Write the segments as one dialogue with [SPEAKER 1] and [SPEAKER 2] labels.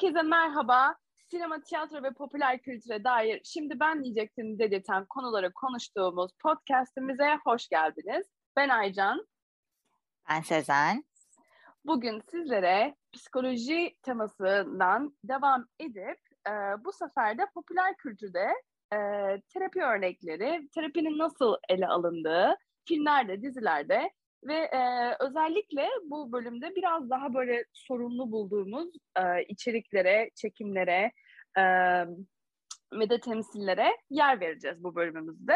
[SPEAKER 1] Herkese merhaba. Sinema, tiyatro ve popüler kültüre dair şimdi ben diyecektim dedirten konuları konuştuğumuz podcastimize hoş geldiniz. Ben Aycan.
[SPEAKER 2] Ben Sezen.
[SPEAKER 1] Bugün sizlere psikoloji temasından devam edip e, bu sefer de popüler kültürde e, terapi örnekleri, terapinin nasıl ele alındığı filmlerde, dizilerde ve e, özellikle bu bölümde biraz daha böyle sorunlu bulduğumuz e, içeriklere, çekimlere e, ve de temsillere yer vereceğiz bu bölümümüzde.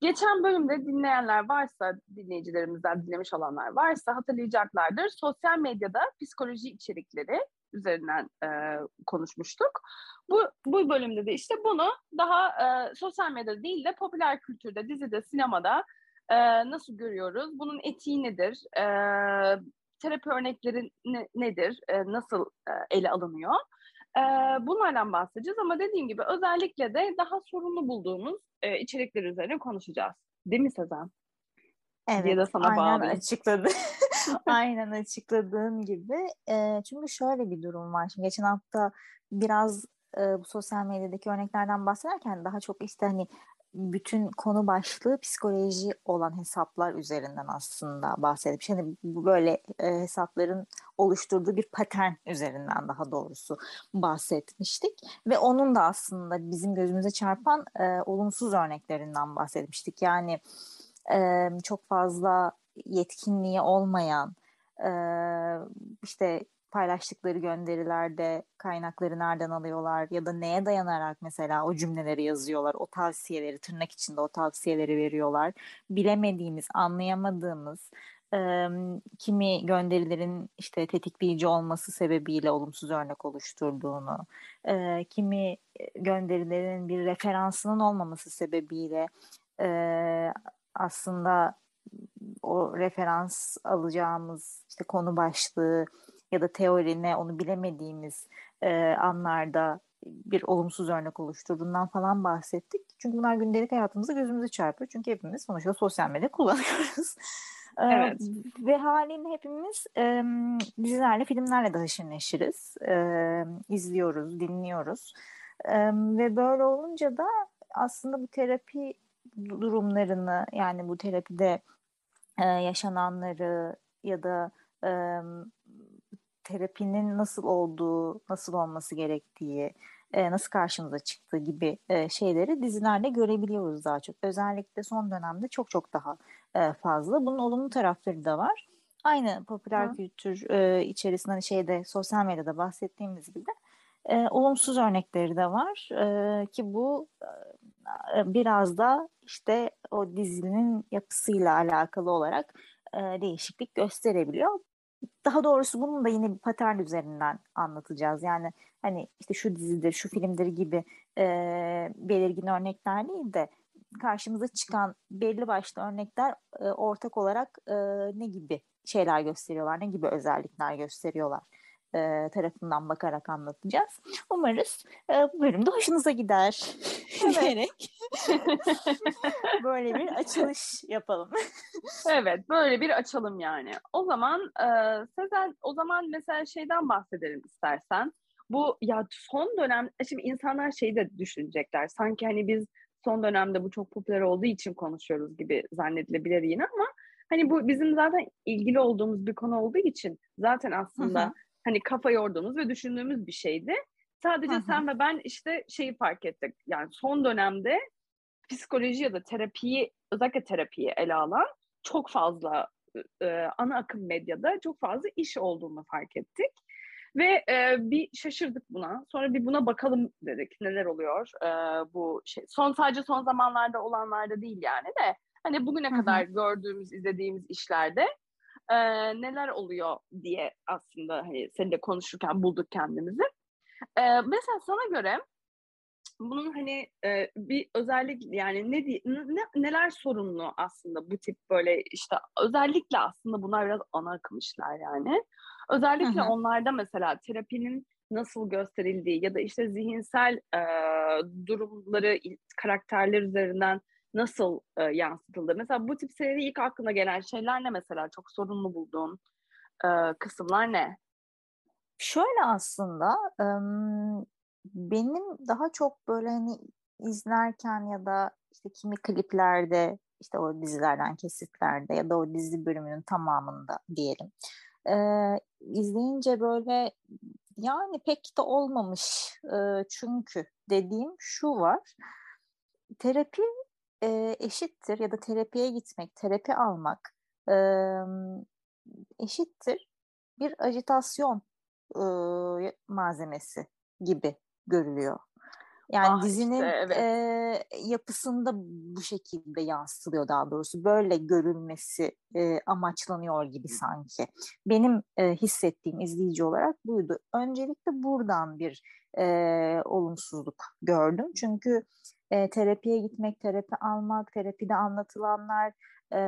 [SPEAKER 1] Geçen bölümde dinleyenler varsa, dinleyicilerimizden dinlemiş olanlar varsa hatırlayacaklardır. Sosyal medyada psikoloji içerikleri üzerinden e, konuşmuştuk. Bu, bu bölümde de işte bunu daha e, sosyal medyada değil de popüler kültürde, dizide, sinemada e, nasıl görüyoruz? Bunun etiği nedir? E, terapi örnekleri ne, nedir? E, nasıl e, ele alınıyor? E, bunlardan bahsedeceğiz ama dediğim gibi özellikle de daha sorunlu bulduğumuz e, içerikler üzerine konuşacağız. Değil mi Sezen?
[SPEAKER 2] Evet,
[SPEAKER 1] de sana
[SPEAKER 2] aynen
[SPEAKER 1] bağlı.
[SPEAKER 2] açıkladı. aynen açıkladığın gibi. E, çünkü şöyle bir durum var. Şimdi geçen hafta biraz e, bu sosyal medyadaki örneklerden bahsederken daha çok işte hani bütün konu başlığı psikoloji olan hesaplar üzerinden aslında bahsedip şimdi bu böyle e, hesapların oluşturduğu bir patern üzerinden daha doğrusu bahsetmiştik ve onun da aslında bizim gözümüze çarpan e, olumsuz örneklerinden bahsetmiştik. Yani e, çok fazla yetkinliği olmayan e, işte paylaştıkları gönderilerde kaynakları nereden alıyorlar ya da neye dayanarak mesela o cümleleri yazıyorlar, o tavsiyeleri tırnak içinde o tavsiyeleri veriyorlar. Bilemediğimiz, anlayamadığımız e, kimi gönderilerin işte tetikleyici olması sebebiyle olumsuz örnek oluşturduğunu, e, kimi gönderilerin bir referansının olmaması sebebiyle e, aslında o referans alacağımız işte konu başlığı ya da teori ne onu bilemediğimiz e, anlarda bir olumsuz örnek oluşturduğundan falan bahsettik. Çünkü bunlar gündelik hayatımızda gözümüze çarpıyor. Çünkü hepimiz sonuçta sosyal medya kullanıyoruz.
[SPEAKER 1] Evet.
[SPEAKER 2] Ee, ve haliyle hepimiz e, dizilerle, filmlerle de haşır neşiriz. E, izliyoruz, dinliyoruz. E, ve böyle olunca da aslında bu terapi durumlarını yani bu terapide e, yaşananları ya da e, terapinin nasıl olduğu, nasıl olması gerektiği, e, nasıl karşımıza çıktığı gibi e, şeyleri dizilerde görebiliyoruz daha çok. Özellikle son dönemde çok çok daha e, fazla. Bunun olumlu tarafları da var. Aynı popüler Hı. kültür e, içerisinde hani şeyde sosyal medyada bahsettiğimiz gibi e, olumsuz örnekleri de var e, ki bu e, biraz da işte o dizinin yapısıyla alakalı olarak e, değişiklik gösterebiliyor. Daha doğrusu bunun da yine bir patern üzerinden anlatacağız. Yani hani işte şu dizidir, şu filmdir gibi e, belirgin örnekler değil de karşımıza çıkan belli başlı örnekler e, ortak olarak e, ne gibi şeyler gösteriyorlar, ne gibi özellikler gösteriyorlar e, tarafından bakarak anlatacağız. Umarız e, bu bölümde hoşunuza gider diyerek böyle bir açılış yapalım.
[SPEAKER 1] evet, böyle bir açalım yani. O zaman e, Sezen, o zaman mesela şeyden bahsedelim istersen. Bu ya son dönem, şimdi insanlar şeyi de düşünecekler. Sanki hani biz son dönemde bu çok popüler olduğu için konuşuyoruz gibi zannedilebilir yine ama hani bu bizim zaten ilgili olduğumuz bir konu olduğu için zaten aslında Hı-hı hani kafa yorduğumuz ve düşündüğümüz bir şeydi. Sadece Hı-hı. sen ve ben işte şeyi fark ettik. Yani son dönemde psikoloji ya da terapiyi özellikle terapiyi ele alan çok fazla e, ana akım medyada çok fazla iş olduğunu fark ettik. Ve e, bir şaşırdık buna. Sonra bir buna bakalım dedik neler oluyor e, bu şey. Son sadece son zamanlarda olanlarda değil yani de hani bugüne Hı-hı. kadar gördüğümüz, izlediğimiz işlerde e, neler oluyor diye aslında hani seninle konuşurken bulduk kendimizi. E, mesela sana göre bunun hani e, bir özellik yani ne, ne neler sorunlu aslında bu tip böyle işte özellikle aslında bunlar biraz ana akım işler yani. Özellikle hı hı. onlarda mesela terapinin nasıl gösterildiği ya da işte zihinsel e, durumları karakterler üzerinden nasıl e, yansıtıldı? Mesela bu tip seride ilk aklına gelen şeyler ne mesela? Çok sorunlu bulduğun e, kısımlar ne?
[SPEAKER 2] Şöyle aslında benim daha çok böyle hani izlerken ya da işte kimi kliplerde işte o dizilerden kesitlerde ya da o dizi bölümünün tamamında diyelim. Ee, izleyince böyle yani pek de olmamış e, çünkü dediğim şu var. Terapi e, eşittir ya da terapiye gitmek, terapi almak e, eşittir bir ajitasyon e, malzemesi gibi görülüyor. Yani ah dizinin işte, evet. e, yapısında bu şekilde yansıtılıyor daha doğrusu. Böyle görülmesi e, amaçlanıyor gibi sanki. Benim e, hissettiğim izleyici olarak buydu. Öncelikle buradan bir e, olumsuzluk gördüm. Çünkü e, terapiye gitmek, terapi almak, terapide anlatılanlar, e,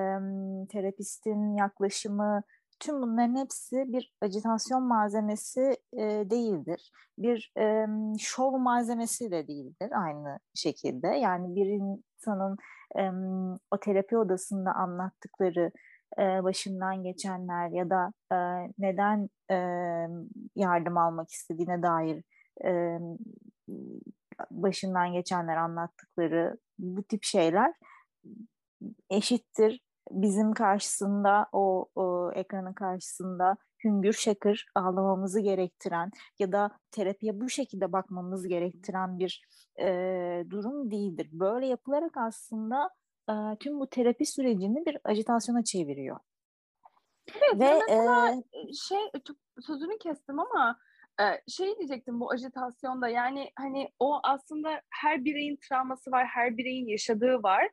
[SPEAKER 2] terapistin yaklaşımı, tüm bunların hepsi bir acitasyon malzemesi e, değildir. Bir e, şov malzemesi de değildir aynı şekilde. Yani bir insanın e, o terapi odasında anlattıkları e, başından geçenler ya da e, neden e, yardım almak istediğine dair e, başından geçenler anlattıkları bu tip şeyler eşittir bizim karşısında o, o ekranın karşısında hüngür şakır ağlamamızı gerektiren ya da terapiye bu şekilde bakmamız gerektiren bir e, durum değildir. Böyle yapılarak aslında e, tüm bu terapi sürecini bir ajitasyona çeviriyor.
[SPEAKER 1] Evet, Ve mesela e, şey sözünü kestim ama şey diyecektim bu ajitasyonda yani hani o aslında her bireyin travması var, her bireyin yaşadığı var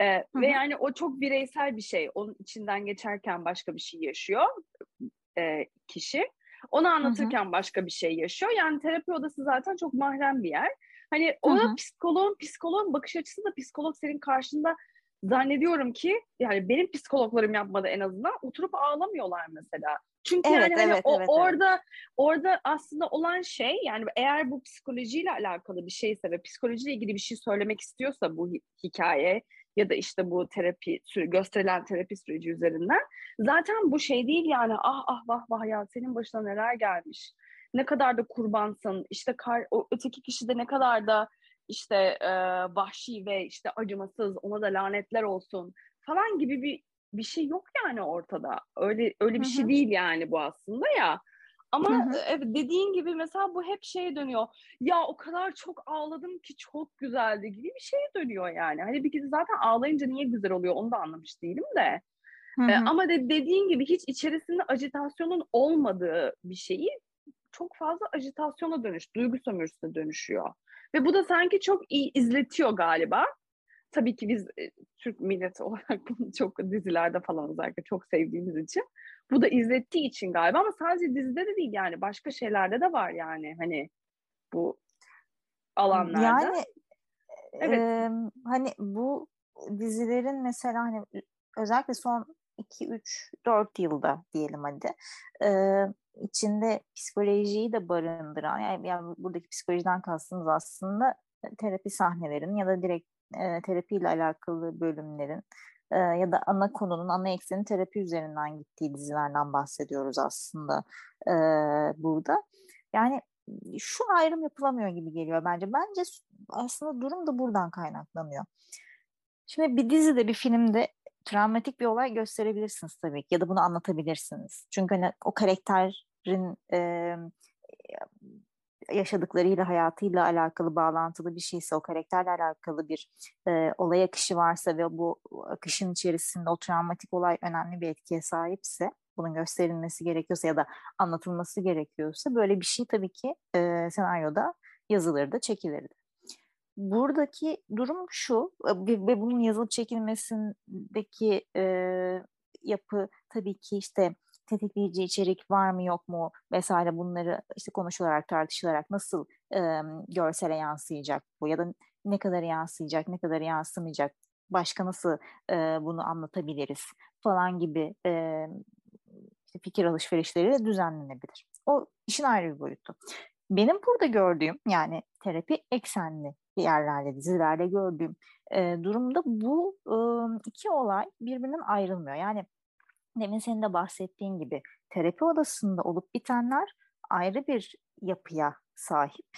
[SPEAKER 1] ee, ve yani o çok bireysel bir şey. Onun içinden geçerken başka bir şey yaşıyor e, kişi. Onu anlatırken Hı-hı. başka bir şey yaşıyor. Yani terapi odası zaten çok mahrem bir yer. Hani o psikoloğun, psikoloğun bakış açısı da psikolog senin karşında zannediyorum ki yani benim psikologlarım yapmadı en azından oturup ağlamıyorlar mesela. Çünkü evet, yani hani evet, o, evet, orada evet. orada aslında olan şey yani eğer bu psikolojiyle alakalı bir şeyse ve psikolojiyle ilgili bir şey söylemek istiyorsa bu hikaye ya da işte bu terapi gösterilen terapi süreci üzerinden zaten bu şey değil yani ah ah vah vah ya senin başına neler gelmiş. Ne kadar da kurbansın. İşte kar, o öteki kişi de ne kadar da işte e, vahşi ve işte acımasız ona da lanetler olsun. falan gibi bir bir şey yok yani ortada öyle öyle bir Hı-hı. şey değil yani bu aslında ya ama evet dediğin gibi mesela bu hep şeye dönüyor. Ya o kadar çok ağladım ki çok güzeldi gibi bir şeye dönüyor yani. Hani bir kez zaten ağlayınca niye güzel oluyor onu da anlamış değilim de. Ee, ama de dediğin gibi hiç içerisinde ajitasyonun olmadığı bir şeyi çok fazla ajitasyona dönüş, duygu sömürüsüne dönüşüyor. Ve bu da sanki çok iyi izletiyor galiba. Tabii ki biz Türk milleti olarak bunu çok dizilerde falan özellikle çok sevdiğimiz için bu da izlettiği için galiba ama sadece dizide de değil yani başka şeylerde de var yani hani bu alanlarda.
[SPEAKER 2] Yani evet. E, hani bu dizilerin mesela hani özellikle son 2 3 4 yılda diyelim hadi. E, içinde psikolojiyi de barındıran yani, yani buradaki psikolojiden kastımız aslında terapi sahnelerinin ya da direkt e, terapiyle alakalı bölümlerin e, ya da ana konunun, ana eksenin terapi üzerinden gittiği dizilerden bahsediyoruz aslında e, burada. Yani şu ayrım yapılamıyor gibi geliyor bence. Bence aslında durum da buradan kaynaklanıyor. Şimdi bir dizide, bir filmde travmatik bir olay gösterebilirsiniz tabii ki ya da bunu anlatabilirsiniz. Çünkü hani o karakterin e, yaşadıklarıyla, hayatıyla alakalı bağlantılı bir şeyse, o karakterle alakalı bir e, olay akışı varsa ve bu akışın içerisinde o travmatik olay önemli bir etkiye sahipse, bunun gösterilmesi gerekiyorsa ya da anlatılması gerekiyorsa böyle bir şey tabii ki e, senaryoda yazılırdı, çekilirdi. Buradaki durum şu ve bunun yazılıp çekilmesindeki e, yapı tabii ki işte tetikleyici içerik var mı yok mu vesaire bunları işte konuşularak tartışılarak nasıl e, görsele yansıyacak bu ya da ne kadar yansıyacak ne kadar yansımayacak başka nasıl e, bunu anlatabiliriz falan gibi e, işte fikir alışverişleri de düzenlenebilir. O işin ayrı bir boyutu. Benim burada gördüğüm yani terapi eksenli yerlerde, dizilerde gördüğüm e, durumda bu e, iki olay birbirinden ayrılmıyor. Yani demin senin de bahsettiğin gibi terapi odasında olup bitenler ayrı bir yapıya sahip.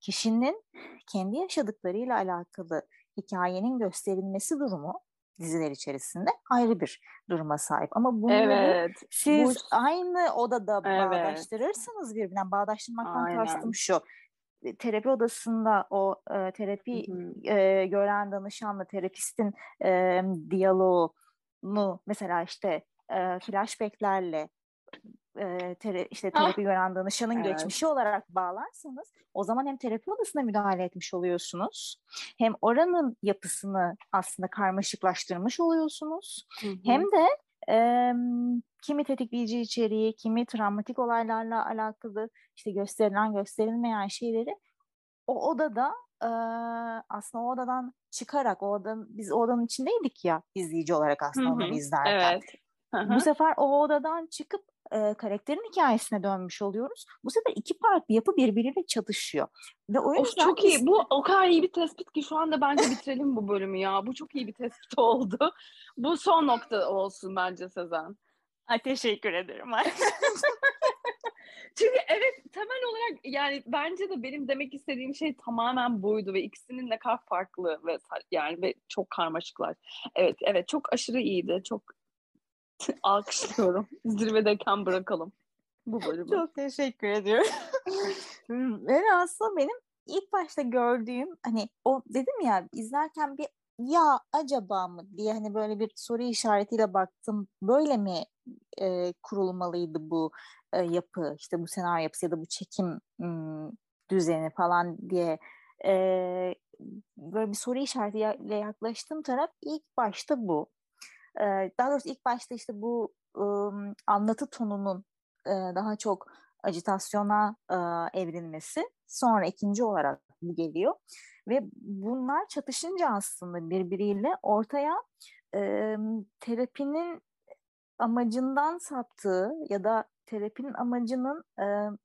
[SPEAKER 2] Kişinin kendi yaşadıklarıyla alakalı hikayenin gösterilmesi durumu diziler içerisinde ayrı bir duruma sahip. Ama bunları evet. siz Bu... aynı odada evet. bağdaştırırsanız birbirinden bağdaştırmaktan Aynen. kastım şu. E, terapi odasında o e, terapi e, gören danışanla terapistin e, diyaloğunu mesela işte e, flashbacklerle e, tere, işte ah! terapi gören danışanın evet. geçmişi olarak bağlarsanız o zaman hem terapi odasına müdahale etmiş oluyorsunuz. Hem oranın yapısını aslında karmaşıklaştırmış oluyorsunuz. Hı hı. Hem de e, kimi tetikleyici içeriği, kimi travmatik olaylarla alakalı işte gösterilen gösterilmeyen şeyleri o odada e, aslında o odadan çıkarak o odanın, biz o odanın içindeydik ya izleyici olarak aslında hı hı. onu izlerken. Evet. Hı-hı. Bu sefer o odadan çıkıp e, karakterin hikayesine dönmüş oluyoruz. Bu sefer iki farklı yapı birbiriyle çatışıyor.
[SPEAKER 1] Ve o yüzden of, çok biz... iyi. Bu o kadar iyi bir tespit ki şu anda bence bitirelim bu bölümü ya. Bu çok iyi bir tespit oldu. Bu son nokta olsun bence Sezen.
[SPEAKER 2] Ay, teşekkür ederim.
[SPEAKER 1] Çünkü evet temel olarak yani bence de benim demek istediğim şey tamamen buydu ve ikisinin ne kadar farklı ve yani ve çok karmaşıklar. Evet evet çok aşırı iyiydi. Çok Alkışlıyorum. Zirvedeyken bırakalım bu bölümü.
[SPEAKER 2] Çok teşekkür ediyorum. Ve aslında benim ilk başta gördüğüm hani o dedim ya izlerken bir ya acaba mı diye hani böyle bir soru işaretiyle baktım. Böyle mi e, kurulmalıydı bu e, yapı işte bu senaryo yapısı ya da bu çekim m, düzeni falan diye e, böyle bir soru işaretiyle yaklaştığım taraf ilk başta bu. Daha doğrusu ilk başta işte bu anlatı tonunun daha çok acitasyona evrilmesi sonra ikinci olarak bu geliyor. Ve bunlar çatışınca aslında birbiriyle ortaya terapinin amacından saptığı ya da terapinin amacının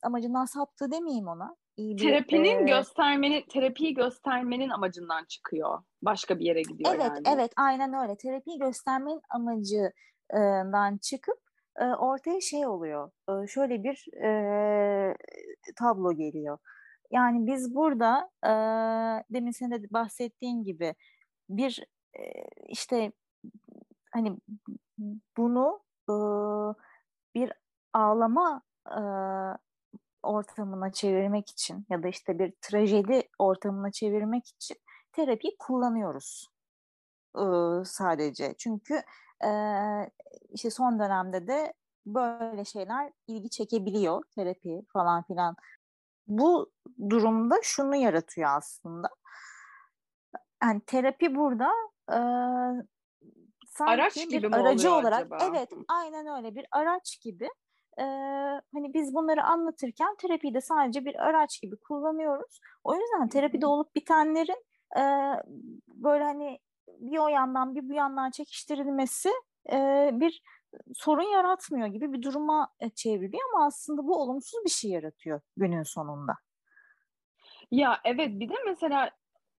[SPEAKER 2] amacından saptığı demeyeyim ona
[SPEAKER 1] iyi bir terapinin e... göstermenin terapiyi göstermenin amacından çıkıyor. Başka bir yere gidiyor
[SPEAKER 2] evet,
[SPEAKER 1] yani.
[SPEAKER 2] Evet, evet aynen öyle. Terapiyi göstermenin amacından çıkıp e, ortaya şey oluyor. E, şöyle bir e, tablo geliyor. Yani biz burada e, demin senin de bahsettiğin gibi bir e, işte hani bunu e, bir ağlama e, ortamına çevirmek için ya da işte bir trajedi ortamına çevirmek için terapiyi kullanıyoruz ee, sadece. Çünkü e, işte son dönemde de böyle şeyler ilgi çekebiliyor terapi falan filan. Bu durumda şunu yaratıyor aslında. Yani terapi burada e, sanki araç gibi bir aracı olarak acaba? evet aynen öyle bir araç gibi e, hani biz bunları anlatırken terapiyi de sadece bir araç gibi kullanıyoruz. O yüzden terapide olup bitenlerin e, böyle hani bir o yandan bir bu yandan çekiştirilmesi e, bir sorun yaratmıyor gibi bir duruma çevriliyor ama aslında bu olumsuz bir şey yaratıyor günün sonunda.
[SPEAKER 1] Ya evet bir de mesela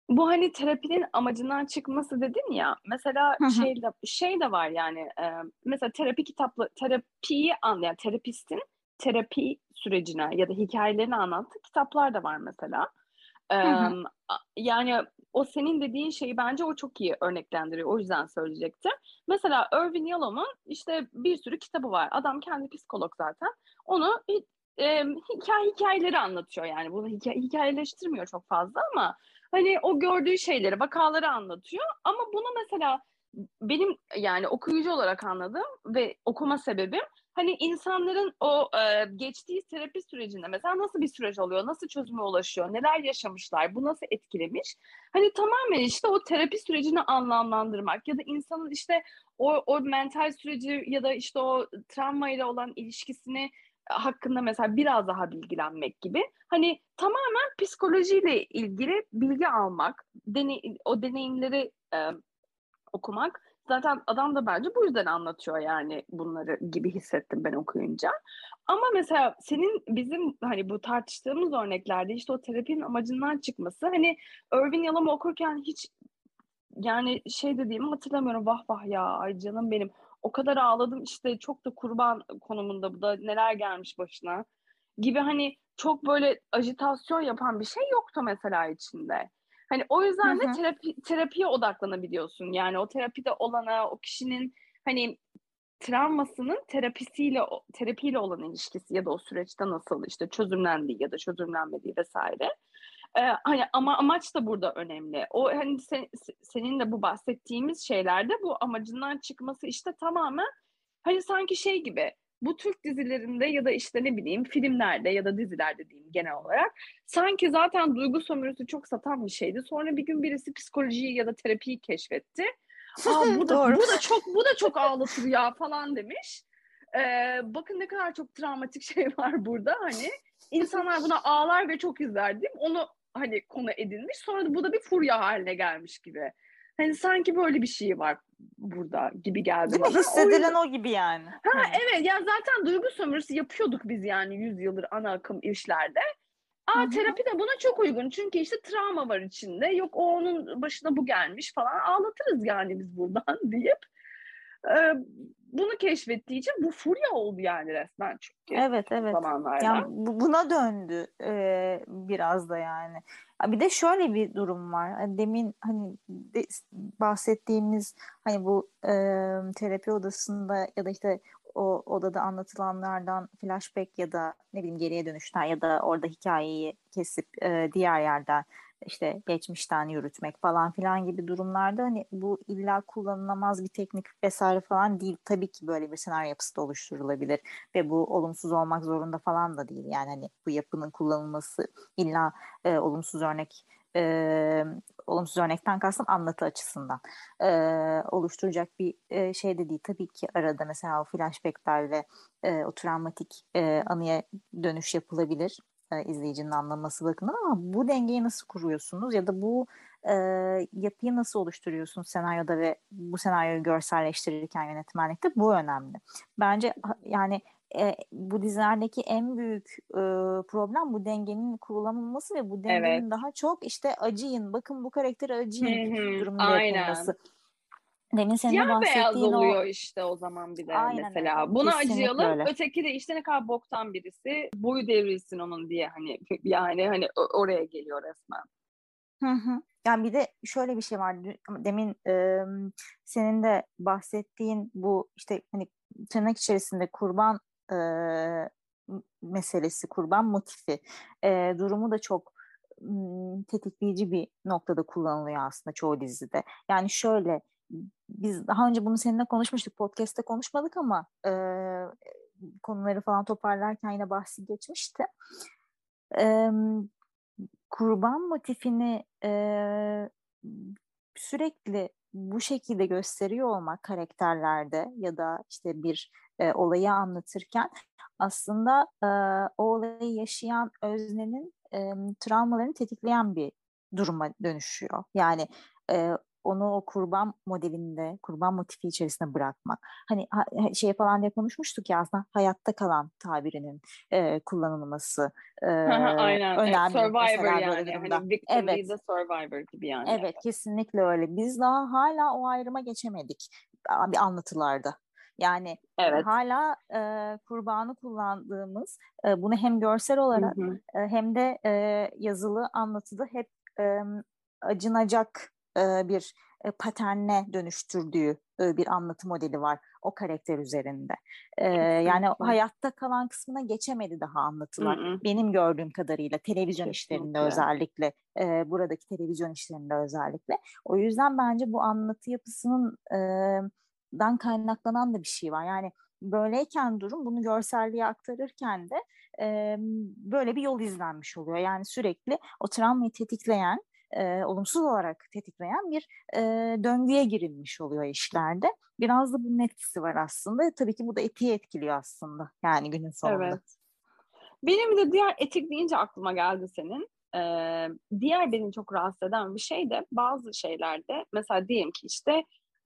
[SPEAKER 1] bu hani terapinin amacından çıkması dedin ya mesela şey de şey de var yani e, mesela terapi kitaplı terapiyi anlayan terapistin terapi sürecine ya da hikayelerini anlattığı kitaplar da var mesela. E, yani o senin dediğin şeyi bence o çok iyi örneklendiriyor. O yüzden söyleyecektim. Mesela Irvin Yalom'un işte bir sürü kitabı var. Adam kendi psikolog zaten. Onu e, hikaye hikayeleri anlatıyor yani. Bunu hikaye, hikayeleştirmiyor çok fazla ama hani o gördüğü şeyleri, vakaları anlatıyor. Ama bunu mesela benim yani okuyucu olarak anladığım ve okuma sebebim hani insanların o e, geçtiği terapi sürecinde mesela nasıl bir süreç oluyor, nasıl çözüme ulaşıyor, neler yaşamışlar, bu nasıl etkilemiş? Hani tamamen işte o terapi sürecini anlamlandırmak ya da insanın işte o, o mental süreci ya da işte o travma ile olan ilişkisini hakkında mesela biraz daha bilgilenmek gibi. Hani tamamen psikolojiyle ilgili bilgi almak, deney, o deneyimleri e, okumak. Zaten adam da bence bu yüzden anlatıyor yani bunları gibi hissettim ben okuyunca. Ama mesela senin bizim hani bu tartıştığımız örneklerde işte o terapinin amacından çıkması hani Irvin Yalom'u okurken hiç yani şey dediğimi hatırlamıyorum vah vah ya ay canım benim o kadar ağladım işte çok da kurban konumunda bu da neler gelmiş başına. gibi hani çok böyle ajitasyon yapan bir şey yoktu mesela içinde. Hani o yüzden de terapi, terapiye odaklanabiliyorsun. Yani o terapide olana, o kişinin hani travmasının terapisiyle terapiyle olan ilişkisi ya da o süreçte nasıl işte çözümlendiği ya da çözümlenmediği vesaire. Ee, hani ama amaç da burada önemli. O hani sen, senin de bu bahsettiğimiz şeylerde bu amacından çıkması işte tamamen hani sanki şey gibi bu Türk dizilerinde ya da işte ne bileyim filmlerde ya da dizilerde diyeyim genel olarak sanki zaten duygu sömürüsü çok satan bir şeydi. Sonra bir gün birisi psikolojiyi ya da terapiyi keşfetti. Aa, bu da, bu da çok bu da çok ağlatır ya falan demiş. Ee, bakın ne kadar çok travmatik şey var burada hani insanlar buna ağlar ve çok izler değil mi? Onu hani konu edilmiş. Sonra da bu da bir furya haline gelmiş gibi. Hani sanki böyle bir şey var burada gibi geldi
[SPEAKER 2] Değil bana. Hissedilen o, o gibi yani.
[SPEAKER 1] Ha Hı. evet ya zaten duygu sömürüsü yapıyorduk biz yani 100 yıldır ana akım işlerde. Aa Hı-hı. terapi de buna çok uygun çünkü işte travma var içinde. Yok o onun başına bu gelmiş falan ağlatırız yani biz buradan deyip e, bunu keşfettiği için bu furya oldu yani resmen çünkü.
[SPEAKER 2] Evet evet. Zamanlarda. Yani buna döndü e, biraz da yani. Bir de şöyle bir durum var. Hani demin hani de bahsettiğimiz hani bu e, terapi odasında ya da işte o odada anlatılanlardan flashback ya da ne bileyim geriye dönüşten ya da orada hikayeyi kesip e, diğer yerden işte geçmişten yürütmek falan filan gibi durumlarda hani bu illa kullanılamaz bir teknik vesaire falan değil. Tabii ki böyle bir senaryo yapısı da oluşturulabilir ve bu olumsuz olmak zorunda falan da değil. Yani hani bu yapının kullanılması illa e, olumsuz örnek e, olumsuz örnekten kastım anlatı açısından e, oluşturacak bir e, şey de değil. Tabii ki arada mesela o flashbacklerle e, o travmatik e, anıya dönüş yapılabilir e, izleyicinin anlaması bakımından ama bu dengeyi nasıl kuruyorsunuz ya da bu e, yapıyı nasıl oluşturuyorsunuz senaryoda ve bu senaryoyu görselleştirirken yönetmenlikte bu önemli. Bence yani e, bu dizilerdeki en büyük e, problem bu dengenin kurulamaması ve bu dengenin evet. daha çok işte acıyın bakın bu karakteri acıyın durumunda yapılması.
[SPEAKER 1] Demin senin Siyah beyaz oluyor o... işte o zaman bir de Aynen mesela. Öyle. Buna Kesinlikle acıyalım. Öyle. Öteki de işte ne kadar boktan birisi. Boyu devrilsin onun diye hani yani hani oraya geliyor resmen.
[SPEAKER 2] Hı hı. Yani bir de şöyle bir şey var. Demin e, senin de bahsettiğin bu işte hani tırnak içerisinde kurban e, meselesi, kurban motifi e, durumu da çok tetikleyici bir noktada kullanılıyor aslında çoğu dizide. Yani şöyle biz daha önce bunu seninle konuşmuştuk. Podcast'te konuşmadık ama e, konuları falan toparlarken yine bahsi geçmişti. E, kurban motifini e, sürekli bu şekilde gösteriyor olmak karakterlerde ya da işte bir e, olayı anlatırken aslında e, o olayı yaşayan öznenin e, travmalarını tetikleyen bir duruma dönüşüyor. Yani e, onu o kurban modelinde, kurban motifi içerisinde bırakmak. Hani şey falan diye konuşmuştuk ya aslında hayatta kalan tabirinin e, kullanılması e,
[SPEAKER 1] Aynen. önemli. Survivor yani. Hani victim evet. survivor gibi yani.
[SPEAKER 2] Evet kesinlikle öyle. Biz daha hala o ayrıma geçemedik bir anlatılarda. Yani evet. hala e, kurbanı kullandığımız e, bunu hem görsel olarak hı hı. E, hem de e, yazılı anlatıda hep e, acınacak e, bir e, paterne dönüştürdüğü e, bir anlatı modeli var o karakter üzerinde. E, yani hayatta kalan kısmına geçemedi daha anlatılar. Hı hı. Benim gördüğüm kadarıyla televizyon Kesinlikle. işlerinde özellikle, e, buradaki televizyon işlerinde özellikle. O yüzden bence bu anlatı yapısının e, dan kaynaklanan da bir şey var. Yani böyleyken durum bunu görselliğe aktarırken de e, böyle bir yol izlenmiş oluyor. Yani sürekli o travmayı tetikleyen e, olumsuz olarak tetikleyen bir e, döngüye girilmiş oluyor işlerde. Biraz da bunun etkisi var aslında. Tabii ki bu da etiği etkiliyor aslında yani günün sonunda. Evet.
[SPEAKER 1] Benim de diğer etik deyince aklıma geldi senin. Ee, diğer beni çok rahatsız eden bir şey de bazı şeylerde mesela diyelim ki işte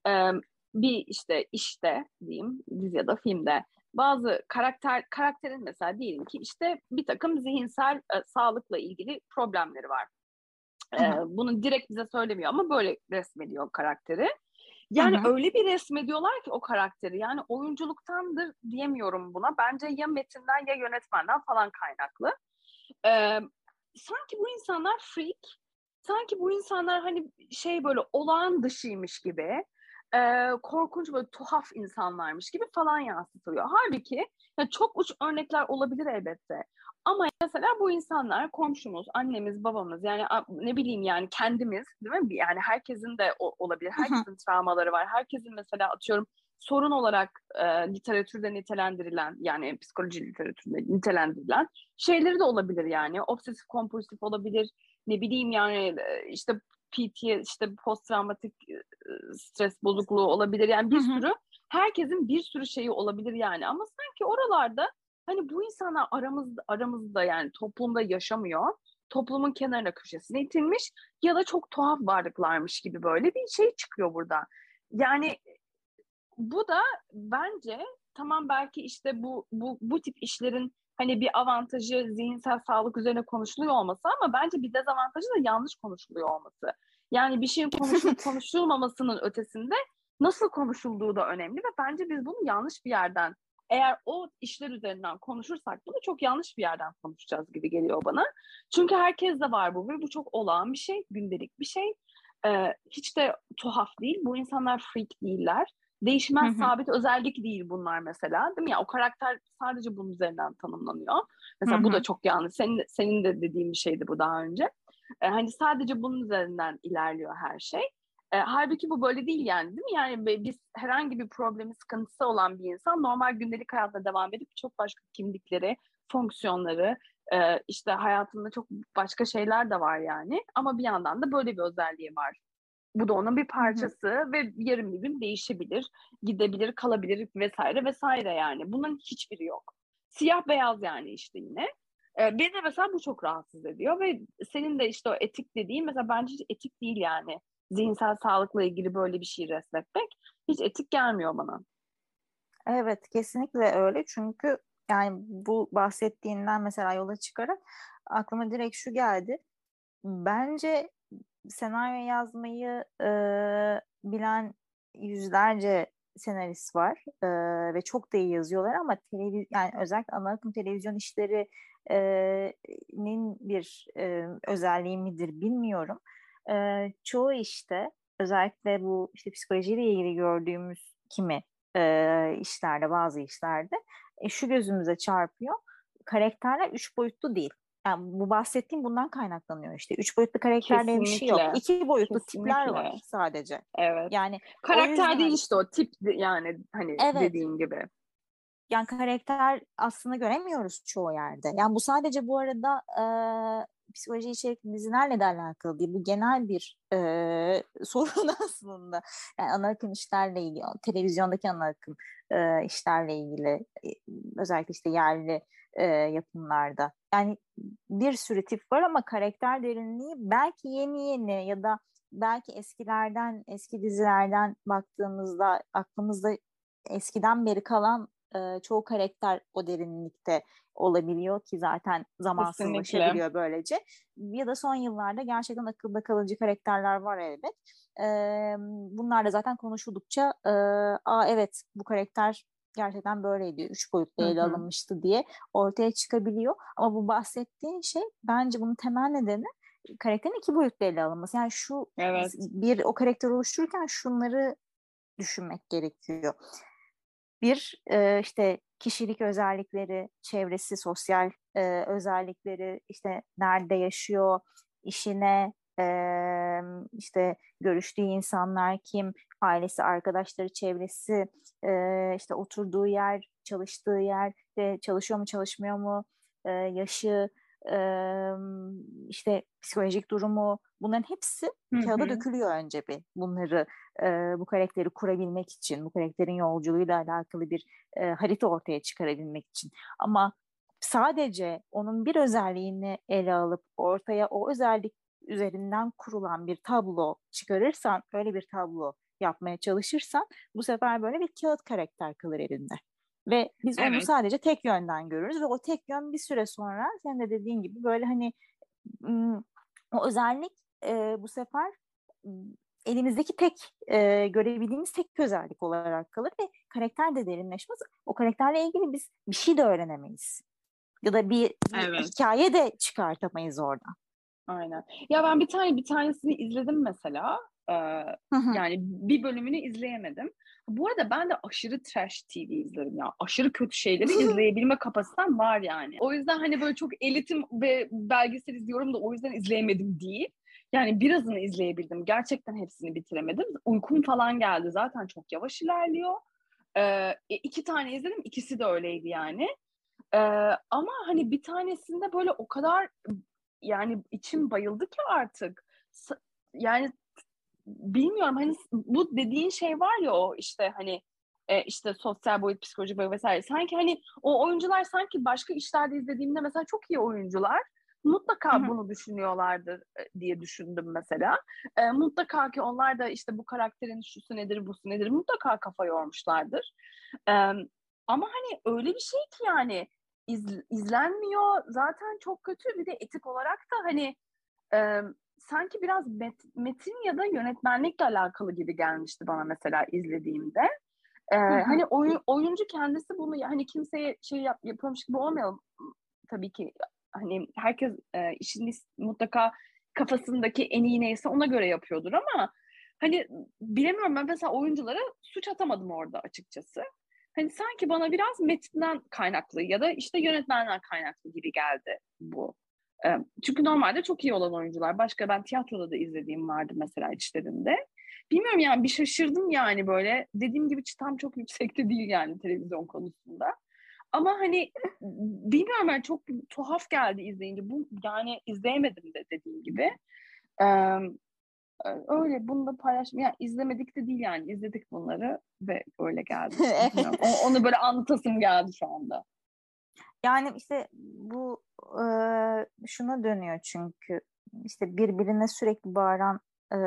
[SPEAKER 1] e, bir işte işte diyeyim dizi ya da filmde bazı karakter karakterin mesela diyelim ki işte bir takım zihinsel e, sağlıkla ilgili problemleri var. Ee, bunu direkt bize söylemiyor ama böyle resmediyor karakteri. Yani Hı-hı. öyle bir resmediyorlar ki o karakteri. Yani oyunculuktandır diyemiyorum buna. Bence ya metinden ya yönetmenden falan kaynaklı. Ee, sanki bu insanlar freak, sanki bu insanlar hani şey böyle olağan dışıymış gibi, e, korkunç böyle tuhaf insanlarmış gibi falan yansıtılıyor. Halbuki yani çok uç örnekler olabilir elbette. Ama mesela bu insanlar komşumuz, annemiz, babamız yani ne bileyim yani kendimiz değil mi? Yani herkesin de olabilir. Herkesin travmaları var. Herkesin mesela atıyorum sorun olarak e, literatürde nitelendirilen yani psikoloji literatüründe nitelendirilen şeyleri de olabilir yani. Obsesif kompulsif olabilir. Ne bileyim yani işte PT işte post travmatik stres bozukluğu olabilir. Yani bir sürü herkesin bir sürü şeyi olabilir yani. Ama sanki oralarda hani bu insanlar aramızda aramızda yani toplumda yaşamıyor. Toplumun kenarına köşesine itilmiş ya da çok tuhaf varlıklarmış gibi böyle bir şey çıkıyor burada. Yani bu da bence tamam belki işte bu bu bu tip işlerin hani bir avantajı zihinsel sağlık üzerine konuşuluyor olması ama bence bir dezavantajı da yanlış konuşuluyor olması. Yani bir şeyin konuşulup konuşulmamasının ötesinde nasıl konuşulduğu da önemli ve bence biz bunu yanlış bir yerden eğer o işler üzerinden konuşursak bunu çok yanlış bir yerden konuşacağız gibi geliyor bana. Çünkü herkes de var bu ve bu çok olağan bir şey, gündelik bir şey. Ee, hiç de tuhaf değil. Bu insanlar freak değiller. Değişmez sabit özellik değil bunlar mesela. Değil mi ya? O karakter sadece bunun üzerinden tanımlanıyor. Mesela bu da çok yanlış. Senin, senin de dediğin bir şeydi bu daha önce. Ee, hani sadece bunun üzerinden ilerliyor her şey. E, halbuki bu böyle değil yani değil mi? Yani biz herhangi bir problemi, sıkıntısı olan bir insan normal gündelik hayatta devam edip çok başka kimlikleri, fonksiyonları, e, işte hayatında çok başka şeyler de var yani. Ama bir yandan da böyle bir özelliği var. Bu da onun bir parçası Hı-hı. ve yarın bir gün değişebilir, gidebilir, kalabilir vesaire vesaire yani. Bunun hiçbiri yok. Siyah beyaz yani işte yine. Ee, beni de mesela bu çok rahatsız ediyor ve senin de işte o etik dediğin mesela bence hiç etik değil yani. Zihinsel sağlıkla ilgili böyle bir şey resmetmek hiç etik gelmiyor bana.
[SPEAKER 2] Evet kesinlikle öyle çünkü yani bu bahsettiğinden mesela yola çıkarak aklıma direkt şu geldi. Bence senaryo yazmayı e, bilen yüzlerce senarist var e, ve çok da iyi yazıyorlar ama televiz yani özellikle ana akım televizyon işlerinin bir e, özelliği midir bilmiyorum. E, çoğu işte özellikle bu işte psikolojiyle ilgili gördüğümüz kimi e, işlerde bazı işlerde e, şu gözümüze çarpıyor. Karakterler üç boyutlu değil. Yani bu bahsettiğim bundan kaynaklanıyor işte. Üç boyutlu karakterler bir şey yok. İki boyutlu Kesinlikle. tipler var sadece.
[SPEAKER 1] Evet. Yani karakter yüzden... değil işte o tip yani hani evet. dediğin gibi.
[SPEAKER 2] Yani karakter aslında göremiyoruz çoğu yerde. Yani bu sadece bu arada e, psikoloji içerikli dizilerle de alakalı değil. Bu genel bir e, sorun aslında. Yani ana akım işlerle ilgili, televizyondaki ana akım e, işlerle ilgili özellikle işte yerli e, yapımlarda. Yani bir sürü tip var ama karakter derinliği belki yeni yeni ya da belki eskilerden, eski dizilerden baktığımızda aklımızda eskiden beri kalan e, çoğu karakter o derinlikte olabiliyor ki zaten zamansızlaşabiliyor böylece. Ya da son yıllarda gerçekten akılda kalıcı karakterler var elbet. E, bunlar da zaten konuşuldukça e, aa evet bu karakter gerçekten böyleydi. Üç boyutlu ele alınmıştı diye ortaya çıkabiliyor. Ama bu bahsettiğin şey bence bunun temel nedeni karakterin iki boyutlu ele alınması. Yani şu evet. bir o karakter oluştururken şunları düşünmek gerekiyor. Bir e, işte kişilik özellikleri, çevresi, sosyal e, özellikleri, işte nerede yaşıyor, işine, e, işte görüştüğü insanlar kim, ailesi, arkadaşları, çevresi, e, işte oturduğu yer, çalıştığı yer, ve çalışıyor mu, çalışmıyor mu, e, yaşı, e, işte psikolojik durumu, bunların hepsi Hı-hı. kağıda dökülüyor önce bir bunları e, bu karakteri kurabilmek için, bu karakterin yolculuğuyla alakalı bir e, harita ortaya çıkarabilmek için. Ama sadece onun bir özelliğini ele alıp ortaya o özellik üzerinden kurulan bir tablo çıkarırsan, öyle bir tablo yapmaya çalışırsan bu sefer böyle bir kağıt karakter kalır elinde. Ve biz evet. onu sadece tek yönden görürüz ve o tek yön bir süre sonra sen de dediğin gibi böyle hani o özellik e, bu sefer elimizdeki tek e, görebildiğimiz tek özellik olarak kalır ve karakter de derinleşmez. O karakterle ilgili biz bir şey de öğrenemeyiz. Ya da bir, bir evet. hikaye de çıkartamayız oradan.
[SPEAKER 1] Aynen. Ya ben bir tane bir tanesini izledim mesela. Ee, yani bir bölümünü izleyemedim. Bu arada ben de aşırı trash TV izlerim ya. Aşırı kötü şeyleri izleyebilme kapasitem var yani. O yüzden hani böyle çok elitim ve belgesel izliyorum da o yüzden izleyemedim değil. Yani birazını izleyebildim. Gerçekten hepsini bitiremedim. Uykum falan geldi. Zaten çok yavaş ilerliyor. Ee, iki tane izledim. İkisi de öyleydi yani. Ee, ama hani bir tanesinde böyle o kadar yani içim bayıldı ki artık. Yani bilmiyorum hani bu dediğin şey var ya o işte hani e, işte sosyal boyut, psikolojik boyut vesaire. Sanki hani o oyuncular sanki başka işlerde izlediğimde mesela çok iyi oyuncular mutlaka Hı-hı. bunu düşünüyorlardır e, diye düşündüm mesela. E, mutlaka ki onlar da işte bu karakterin şusu nedir, busu nedir mutlaka kafa yormuşlardır. E, ama hani öyle bir şey ki yani iz, izlenmiyor zaten çok kötü bir de etik olarak da hani e, sanki biraz met, metin ya da yönetmenlikle alakalı gibi gelmişti bana mesela izlediğimde. Ee, hani oyun, oyuncu kendisi bunu hani kimseye şey yap, yapıyormuş gibi olmayalım tabii ki hani herkes e, işini mutlaka kafasındaki en iyi neyse ona göre yapıyordur ama hani bilemiyorum ben mesela oyunculara suç atamadım orada açıkçası. Hani sanki bana biraz metinden kaynaklı ya da işte yönetmenden kaynaklı gibi geldi bu. Çünkü normalde çok iyi olan oyuncular. Başka ben tiyatroda da izlediğim vardı mesela içlerinde. Bilmiyorum yani bir şaşırdım yani böyle. Dediğim gibi çıtam çok yüksekte değil yani televizyon konusunda. Ama hani bilmiyorum ben çok tuhaf geldi izleyince. Bu yani izleyemedim de dediğim gibi. Ee, öyle bunu da paylaşmaya yani izlemedik de değil yani izledik bunları ve öyle geldi. o, onu böyle anlatasım geldi şu anda.
[SPEAKER 2] Yani işte bu e, şuna dönüyor çünkü işte birbirine sürekli bağıran e,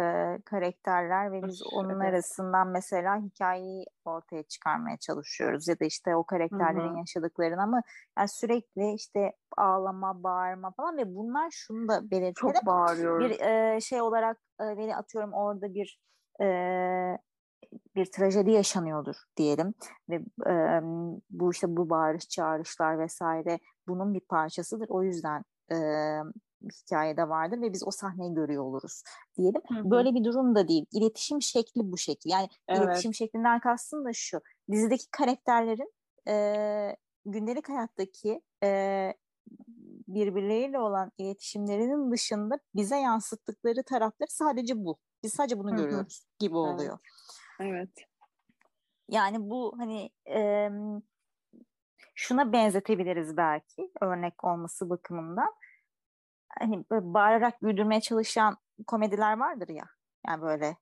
[SPEAKER 2] karakterler ve biz onun evet. arasından mesela hikayeyi ortaya çıkarmaya çalışıyoruz ya da işte o karakterlerin Hı-hı. yaşadıklarını ama yani sürekli işte ağlama, bağırma falan ve bunlar şunu da belirtelim.
[SPEAKER 1] Çok bağırıyorum.
[SPEAKER 2] Bir e, şey olarak e, beni atıyorum orada bir e, bir trajedi yaşanıyordur diyelim ve e, bu işte bu bağırış çağrışlar vesaire bunun bir parçasıdır. O yüzden e, hikayede vardır ve biz o sahneyi görüyor oluruz diyelim. Hı hı. Böyle bir durum da değil. İletişim şekli bu şekil. Yani evet. iletişim şeklinden kastım da şu. Dizideki karakterlerin e, gündelik hayattaki e, birbirleriyle olan iletişimlerinin dışında bize yansıttıkları tarafları sadece bu. Biz sadece bunu Hı-hı. görüyoruz gibi oluyor.
[SPEAKER 1] Evet.
[SPEAKER 2] Yani bu hani e, şuna benzetebiliriz belki örnek olması bakımından hani bağırarak güldürmeye çalışan komediler vardır ya. Yani böyle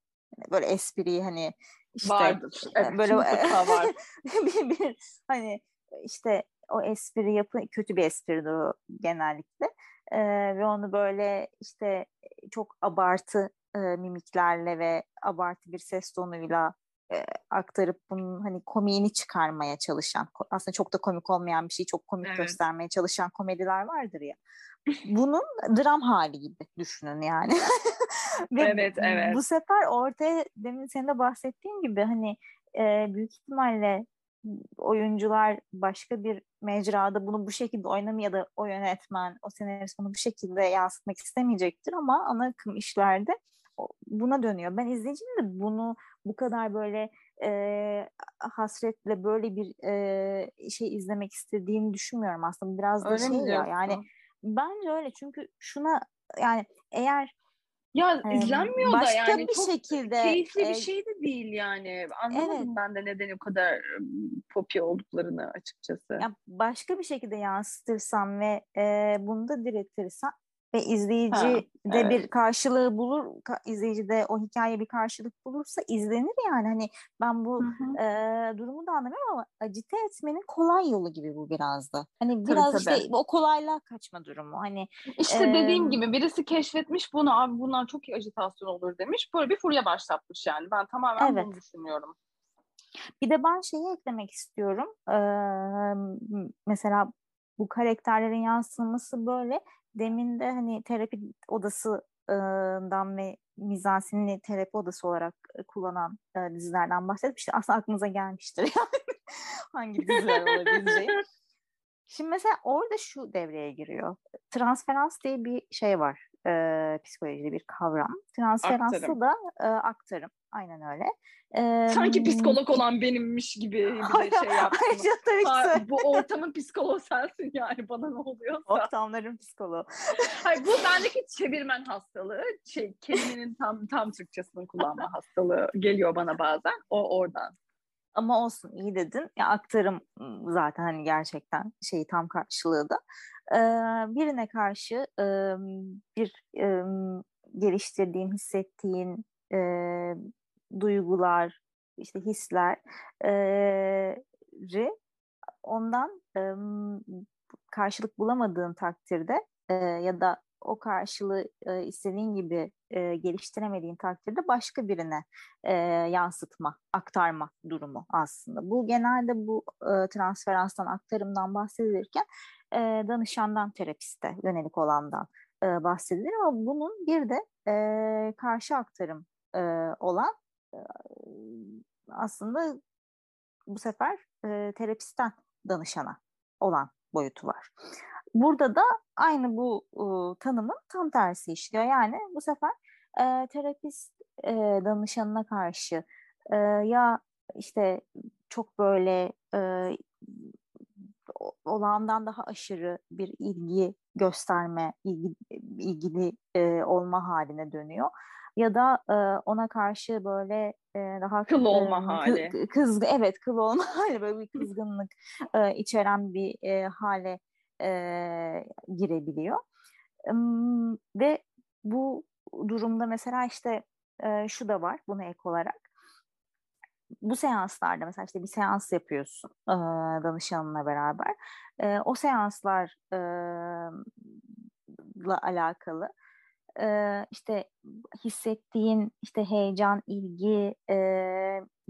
[SPEAKER 2] böyle espriyi hani işte
[SPEAKER 1] vardır.
[SPEAKER 2] Evet, böyle var. bir, bir hani işte o espri yapı kötü bir espridir o genellikle. Ee, ve onu böyle işte çok abartı e, mimiklerle ve abartı bir ses tonuyla e, aktarıp bunun hani komiğini çıkarmaya çalışan aslında çok da komik olmayan bir şeyi çok komik evet. göstermeye çalışan komediler vardır ya bunun dram hali gibi düşünün yani.
[SPEAKER 1] Ve evet, evet.
[SPEAKER 2] Bu sefer ortaya demin senin de bahsettiğin gibi hani e, büyük ihtimalle oyuncular başka bir mecrada bunu bu şekilde oynamıyor ya da o yönetmen, o senarist bunu bu şekilde yansıtmak istemeyecektir ama ana akım işlerde buna dönüyor. Ben izleyicinin de bunu bu kadar böyle e, hasretle böyle bir e, şey izlemek istediğini düşünmüyorum aslında. Biraz da Öyle şey ya yani Bence öyle çünkü şuna yani eğer
[SPEAKER 1] ya izlenmiyor başka da yani
[SPEAKER 2] bir çok şekilde
[SPEAKER 1] keyifli e, bir şey de değil yani. Anlamadım evet. ben de neden o kadar popi olduklarını açıkçası.
[SPEAKER 2] Ya başka bir şekilde yansıtırsam ve e, bunu da diretirsen ve izleyici ha, de evet. bir karşılığı bulur, izleyici de o hikaye bir karşılık bulursa izlenir yani. Hani ben bu e, durumu da anlamıyorum ama acite etmenin kolay yolu gibi bu biraz da. Hani biraz tabii, işte tabii. o kolaylığa kaçma durumu. Hani
[SPEAKER 1] işte e, dediğim gibi birisi keşfetmiş bunu abi bundan çok iyi ajitasyon olur demiş. Böyle bir furya başlatmış yani. Ben tamamen evet. bunu düşünüyorum.
[SPEAKER 2] Bir de ben şeyi eklemek istiyorum. Ee, mesela bu karakterlerin yansıması böyle demin de hani terapi odası dan ve mizansinini terapi odası olarak kullanan e, dizilerden bahsedip işte aslında aklınıza gelmiştir yani hangi diziler olabileceği. Şimdi mesela orada şu devreye giriyor. Transferans diye bir şey var e, psikolojide bir kavram. Transferansı da e, aktarım. Aynen öyle.
[SPEAKER 1] Ee, Sanki psikolog olan benimmiş gibi bir şey yaptım. ha, bu ortamın psikoloğu sensin yani bana ne oluyorsa.
[SPEAKER 2] Ortamların psikoloğu.
[SPEAKER 1] Hayır, bu bendeki çevirmen hastalığı. Şey, kelimenin tam tam Türkçesini kullanma hastalığı geliyor bana bazen. O oradan.
[SPEAKER 2] Ama olsun iyi dedin. Ya aktarım zaten hani gerçekten şeyi tam karşılığı da. Ee, birine karşı e, bir e, geliştirdiğin, hissettiğin e, duygular, işte hisleri ondan e, karşılık bulamadığın takdirde e, ya da o karşılığı e, istediğin gibi e, geliştiremediğin takdirde başka birine e, yansıtma, aktarma durumu aslında. Bu genelde bu e, transferanstan, aktarımdan bahsedilirken e, danışandan terapiste yönelik olandan e, bahsedilir ama bunun bir de e, karşı aktarım e, olan e, aslında bu sefer e, terapistten danışana olan boyutu var. Burada da aynı bu e, tanımın tam tersi işliyor. Yani bu sefer e, terapist e, danışanına karşı e, ya işte çok böyle e, olağandan daha aşırı bir ilgi gösterme, ilgi, ilgili e, olma haline dönüyor. Ya da e, ona karşı böyle e, daha
[SPEAKER 1] kıl olma e, hali.
[SPEAKER 2] Kız, evet kıl olma hali böyle bir kızgınlık e, içeren bir e, hale e, girebiliyor. E, ve bu durumda mesela işte e, şu da var buna ek olarak bu seanslarda mesela işte bir seans yapıyorsun e, danışanınla beraber. E, o seanslarla e, alakalı e, işte hissettiğin işte heyecan, ilgi, e,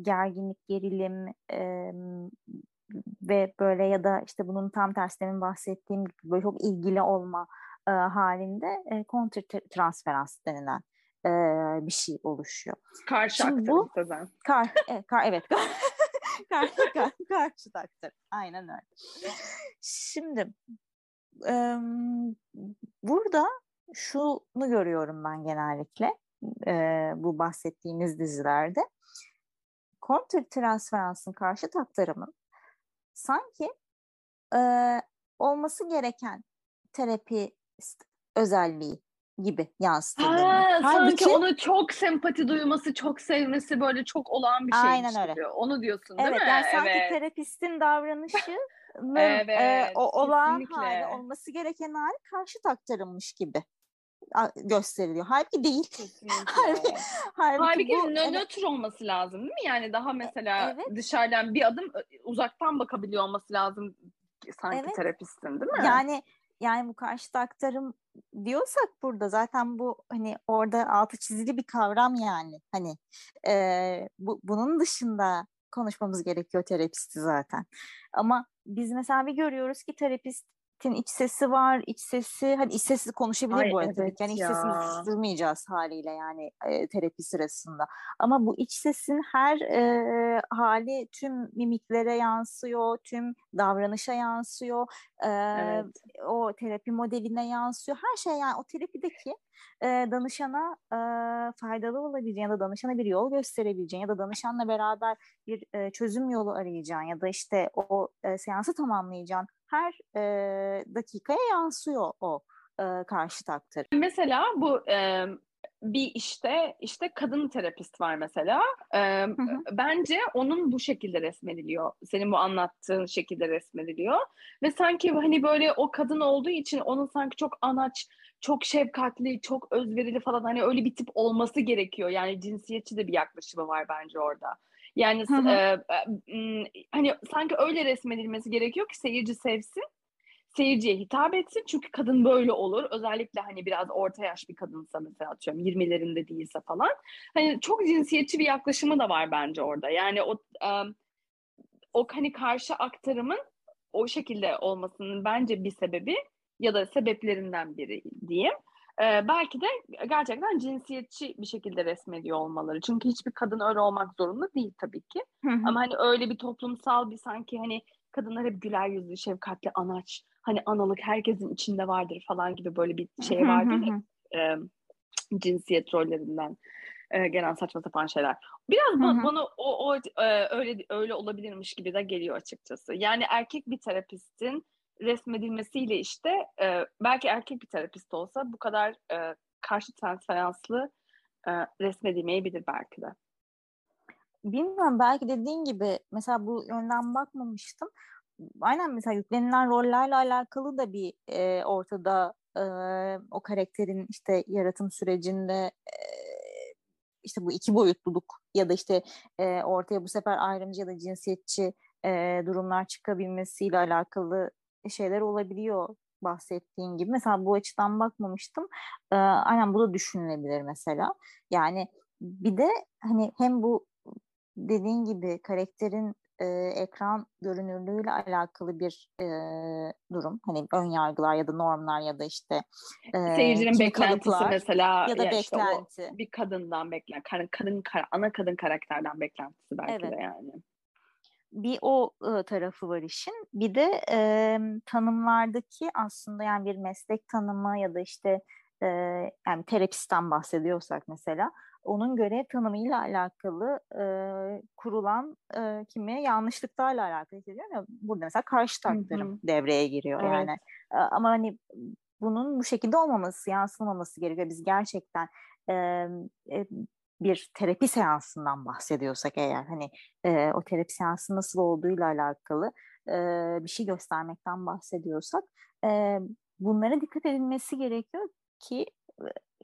[SPEAKER 2] gerginlik, gerilim e, ve böyle ya da işte bunun tam tersi demin bahsettiğim gibi böyle çok ilgili olma e, halinde e, kontra transferans denilen e, bir şey oluşuyor.
[SPEAKER 1] Karşı Şimdi bu,
[SPEAKER 2] kar, e, kar, evet. kar, kar, karşı taktır. Aynen öyle. Şimdi e, burada şunu görüyorum ben genellikle e, bu bahsettiğimiz dizilerde. Kontra transferansın karşı aktarımın sanki e, olması gereken terapi özelliği gibi yansıtılıyor.
[SPEAKER 1] Sanki onu çok sempati duyması, çok sevmesi böyle çok olan bir şey Aynen öyle. Gibi. Onu diyorsun değil
[SPEAKER 2] evet,
[SPEAKER 1] mi?
[SPEAKER 2] Yani sanki evet. terapistin davranışı evet, e, o olağan hali olması gereken hali karşı aktarılmış gibi gösteriliyor. Halbuki değil.
[SPEAKER 1] halbuki, halbuki, halbuki bu, nötr olması lazım değil mi? Yani daha mesela evet. dışarıdan bir adım uzaktan bakabiliyor olması lazım sanki evet. terapistin değil mi?
[SPEAKER 2] Yani yani bu karşıt aktarım diyorsak burada zaten bu hani orada altı çizili bir kavram yani hani e, bu, bunun dışında konuşmamız gerekiyor terapisti zaten ama biz mesela bir görüyoruz ki terapist iç sesi var, iç sesi hani iç sesi konuşabilir Ay, bu arada evet yani iç sesini susturmayacağız haliyle yani e, terapi sırasında. Ama bu iç sesin her e, hali tüm mimiklere yansıyor, tüm davranışa yansıyor, e, evet. o terapi modeline yansıyor. Her şey yani o terapideki e, danışana e, faydalı olabileceğin ya da danışana bir yol gösterebileceğin ya da danışanla beraber bir e, çözüm yolu arayacağın ya da işte o e, seansı tamamlayacağın her e, dakikaya yansıyor o e, karşı takdir.
[SPEAKER 1] Mesela bu e, bir işte işte kadın terapist var mesela. E, hı hı. Bence onun bu şekilde resmediliyor. Senin bu anlattığın şekilde resmediliyor. Ve sanki hani böyle o kadın olduğu için onun sanki çok anaç, çok şefkatli, çok özverili falan hani öyle bir tip olması gerekiyor. Yani cinsiyetçi de bir yaklaşımı var bence orada. Yani. E, e, hani sanki öyle resmedilmesi gerekiyor ki seyirci sevsin. Seyirciye hitap etsin. Çünkü kadın böyle olur. Özellikle hani biraz orta yaş bir kadınsa mesela atıyorum 20'lerinde değilse falan. Hani çok cinsiyetçi bir yaklaşımı da var bence orada. Yani o o hani karşı aktarımın o şekilde olmasının bence bir sebebi ya da sebeplerinden biri diyeyim. E, belki de gerçekten cinsiyetçi bir şekilde resmediyor olmaları. Çünkü hiçbir kadın öyle olmak zorunda değil tabii ki. Ama hani öyle bir toplumsal bir sanki hani kadınlar hep güler yüzlü, şefkatli, anaç, hani analık herkesin içinde vardır falan gibi böyle bir şey vardır ya, e, cinsiyet rollerinden e, gelen saçma sapan şeyler. Biraz ba- bana o, o e, öyle öyle olabilirmiş gibi de geliyor açıkçası. Yani erkek bir terapistin resmedilmesiyle işte e, belki erkek bir terapist olsa bu kadar e, karşı transferanslı e, resmedilmeyebilir belki de.
[SPEAKER 2] Bilmiyorum belki dediğin gibi mesela bu yönden bakmamıştım. Aynen mesela yüklenilen rollerle alakalı da bir e, ortada e, o karakterin işte yaratım sürecinde e, işte bu iki boyutluluk ya da işte e, ortaya bu sefer ayrımcı ya da cinsiyetçi e, durumlar çıkabilmesiyle alakalı şeyler olabiliyor bahsettiğin gibi. Mesela bu açıdan bakmamıştım. E, aynen bu da düşünülebilir mesela. Yani bir de hani hem bu dediğin gibi karakterin e, ekran görünürlüğüyle alakalı bir e, durum. Hani ön yargılar ya da normlar ya da işte
[SPEAKER 1] e, seyircinin beklentisi mesela
[SPEAKER 2] ya da ya beklenti.
[SPEAKER 1] Işte bir kadından beklen kadın, kadın ana kadın karakterden beklentisi belki evet. de yani.
[SPEAKER 2] Bir o e, tarafı var işin. Bir de e, tanımlardaki aslında yani bir meslek tanımı ya da işte e, yani terapistten bahsediyorsak mesela onun görev tanımıyla alakalı e, kurulan e, kimi yanlışlıklarla alakalı hissediyorum ya burada mesela karşı taraflarım devreye giriyor evet. yani e, ama hani bunun bu şekilde olmaması yansımaması gerekiyor biz gerçekten e, e, bir terapi seansından bahsediyorsak eğer hani e, o terapi seansı nasıl olduğuyla alakalı e, bir şey göstermekten bahsediyorsak e, bunlara dikkat edilmesi gerekiyor ki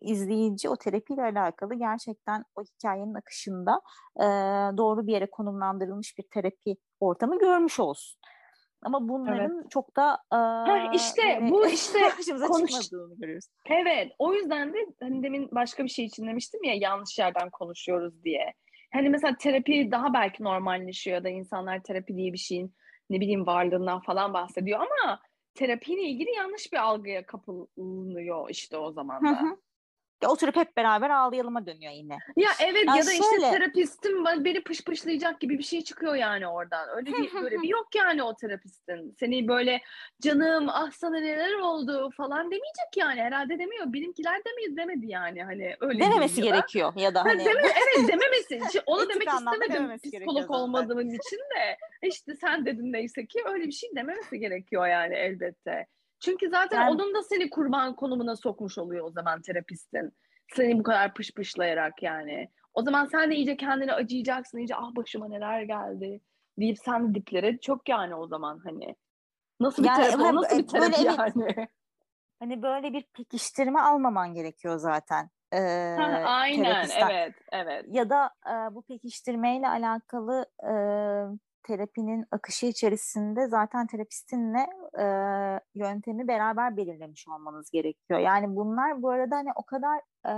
[SPEAKER 2] izleyici o terapiyle alakalı gerçekten o hikayenin akışında e, doğru bir yere konumlandırılmış bir terapi ortamı görmüş olsun. Ama bunların evet. çok da e,
[SPEAKER 1] ha, işte yani, bu işte
[SPEAKER 2] konuş... görüyoruz.
[SPEAKER 1] Evet, o yüzden de hani demin başka bir şey için demiştim ya yanlış yerden konuşuyoruz diye. Hani mesela terapi daha belki normalleşiyor da insanlar terapi diye bir şeyin ne bileyim varlığından falan bahsediyor ama terapiyle ilgili yanlış bir algıya kapılıyor işte o zaman da. Hı hı
[SPEAKER 2] oturup hep beraber ağlayalıma dönüyor yine.
[SPEAKER 1] Ya evet ya, ya da şöyle... işte terapistim beni pışpışlayacak gibi bir şey çıkıyor yani oradan. Öyle bir görevi yok yani o terapistin. Seni böyle canım ah sana neler oldu falan demeyecek yani. Herhalde demiyor. Bilimkiler demiyor demedi yani hani öyle
[SPEAKER 2] Dememesi gerekiyor ya da hani.
[SPEAKER 1] Deme, evet dememesi. Onu demek istemedim psikolog olmadığım için de. İşte sen dedin neyse ki öyle bir şey dememesi gerekiyor yani elbette. Çünkü zaten yani, onun da seni kurban konumuna sokmuş oluyor o zaman terapistin. Seni bu kadar pışpışlayarak yani. O zaman sen de iyice kendini acıyacaksın. iyice ah başıma neler geldi deyip sen de diplere çok yani o zaman hani. Nasıl bir yani, terapi, nasıl bir terapi böyle yani?
[SPEAKER 2] Bir, hani böyle bir pekiştirme almaman gerekiyor zaten. Ee,
[SPEAKER 1] aynen terapisten. evet evet.
[SPEAKER 2] Ya da e, bu pekiştirmeyle alakalı e, terapinin akışı içerisinde zaten terapistinle e, yöntemi beraber belirlemiş olmanız gerekiyor. Yani bunlar bu arada hani o kadar e,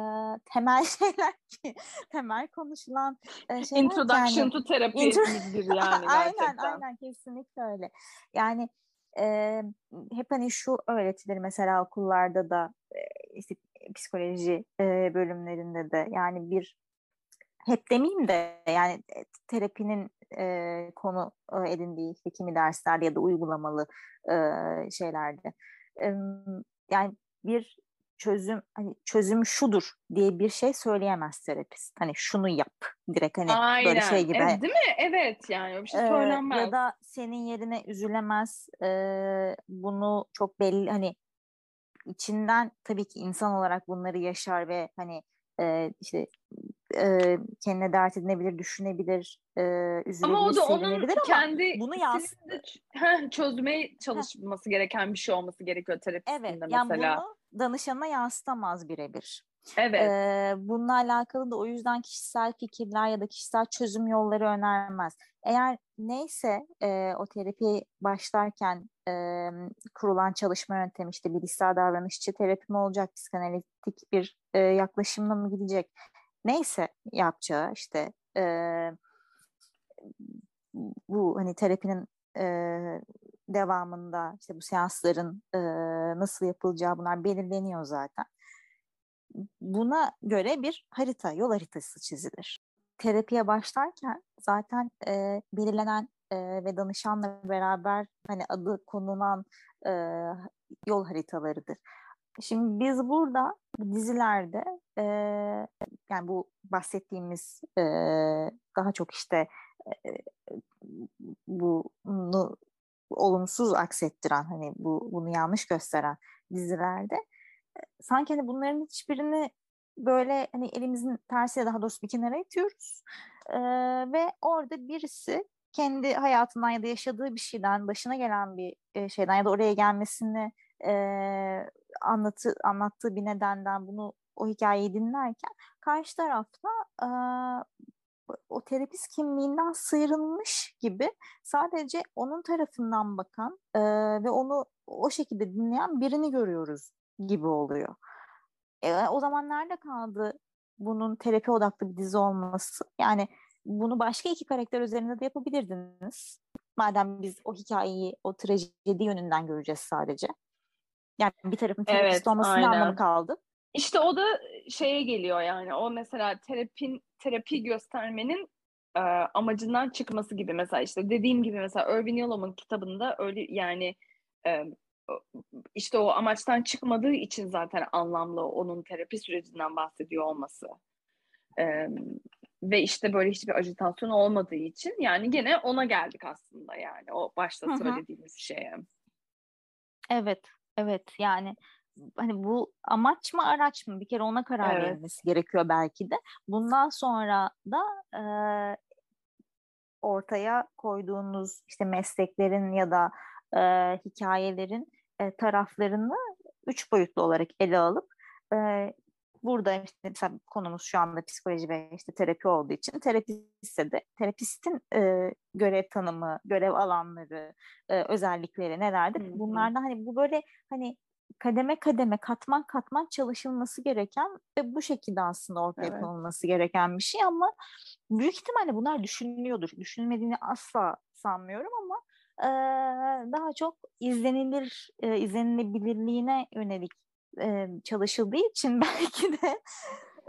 [SPEAKER 2] temel şeyler ki temel konuşulan e, şeyler
[SPEAKER 1] Introduction yani, to therapy intro- yani
[SPEAKER 2] aynen aynen kesinlikle öyle. Yani e, hep hani şu öğretilir mesela okullarda da e, işte psikoloji e, bölümlerinde de yani bir hep demeyeyim de yani terapinin e, konu e, edindiği işte kimi derslerde ya da uygulamalı e, şeylerde. E, yani bir çözüm hani çözüm şudur diye bir şey söyleyemez terapist. Hani şunu yap direkt hani Aynen. böyle şey gibi.
[SPEAKER 1] Evet, değil mi? Evet yani bir şey söylenmez.
[SPEAKER 2] Ee, ya da senin yerine üzülemez. E, bunu çok belli hani içinden tabii ki insan olarak bunları yaşar ve hani e, işte e, kendine dert edinebilir, düşünebilir, e, üzülebilir, ama o da onun kendi bunu yansıtır.
[SPEAKER 1] çözmeye çalışması gereken bir şey olması gerekiyor terapistinde evet, mesela. Evet, yani
[SPEAKER 2] bunu danışana yansıtamaz birebir.
[SPEAKER 1] Evet.
[SPEAKER 2] Ee, bununla alakalı da o yüzden kişisel fikirler ya da kişisel çözüm yolları önermez. Eğer neyse e, o terapi başlarken e, kurulan çalışma yöntemi işte bilişsel davranışçı terapi mi olacak, psikanalitik bir e, yaklaşımla mı gidecek? Neyse yapacağı işte e, bu hani terapinin e, devamında işte bu seansların e, nasıl yapılacağı bunlar belirleniyor zaten. buna göre bir harita, yol haritası çizilir. Terapiye başlarken zaten e, belirlenen e, ve danışanla beraber hani adı konulan e, yol haritalarıdır. Şimdi biz burada bu dizilerde e, yani bu bahsettiğimiz e, daha çok işte e, bunu olumsuz aksettiren hani bu bunu yanlış gösteren dizilerde sanki hani bunların hiçbirini böyle hani elimizin tersiyle daha doğrusu bir kenara itiyoruz. Ee, ve orada birisi kendi hayatından ya da yaşadığı bir şeyden başına gelen bir e, şeyden ya da oraya gelmesini e, anlatı, anlattığı bir nedenden bunu o hikayeyi dinlerken karşı tarafta e, o terapist kimliğinden sıyrılmış gibi sadece onun tarafından bakan e, ve onu o şekilde dinleyen birini görüyoruz gibi oluyor. E, o zaman nerede kaldı bunun terapi odaklı bir dizi olması? Yani bunu başka iki karakter üzerinde de yapabilirdiniz. Madem biz o hikayeyi, o trajedi yönünden göreceğiz sadece. Yani bir tarafın terapist evet, olmasının anlamı kaldı.
[SPEAKER 1] İşte o da şeye geliyor yani o mesela terapin terapi göstermenin e, amacından çıkması gibi mesela işte dediğim gibi mesela Irvin Yalom'un kitabında öyle yani e, işte o amaçtan çıkmadığı için zaten anlamlı onun terapi sürecinden bahsediyor olması. E, ve işte böyle hiçbir ajitasyon olmadığı için yani gene ona geldik aslında yani o başta söylediğimiz şeye.
[SPEAKER 2] Evet, evet yani hani bu amaç mı araç mı bir kere ona karar evet. verilmesi gerekiyor belki de. Bundan sonra da e, ortaya koyduğunuz işte mesleklerin ya da e, hikayelerin e, taraflarını üç boyutlu olarak ele alıp e, burada işte mesela konumuz şu anda psikoloji ve işte terapi olduğu için terapiste de terapistin e, görev tanımı, görev alanları, e, özellikleri nelerdir? Hı-hı. Bunlardan hani bu böyle hani kademe kademe katman katman çalışılması gereken ve bu şekilde aslında ortaya evet. konulması gereken bir şey ama büyük ihtimalle bunlar düşünülüyordur. Düşünülmediğini asla sanmıyorum ama e, daha çok izlenilir, e, izlenilebilirliğine yönelik çalışıldığı için belki de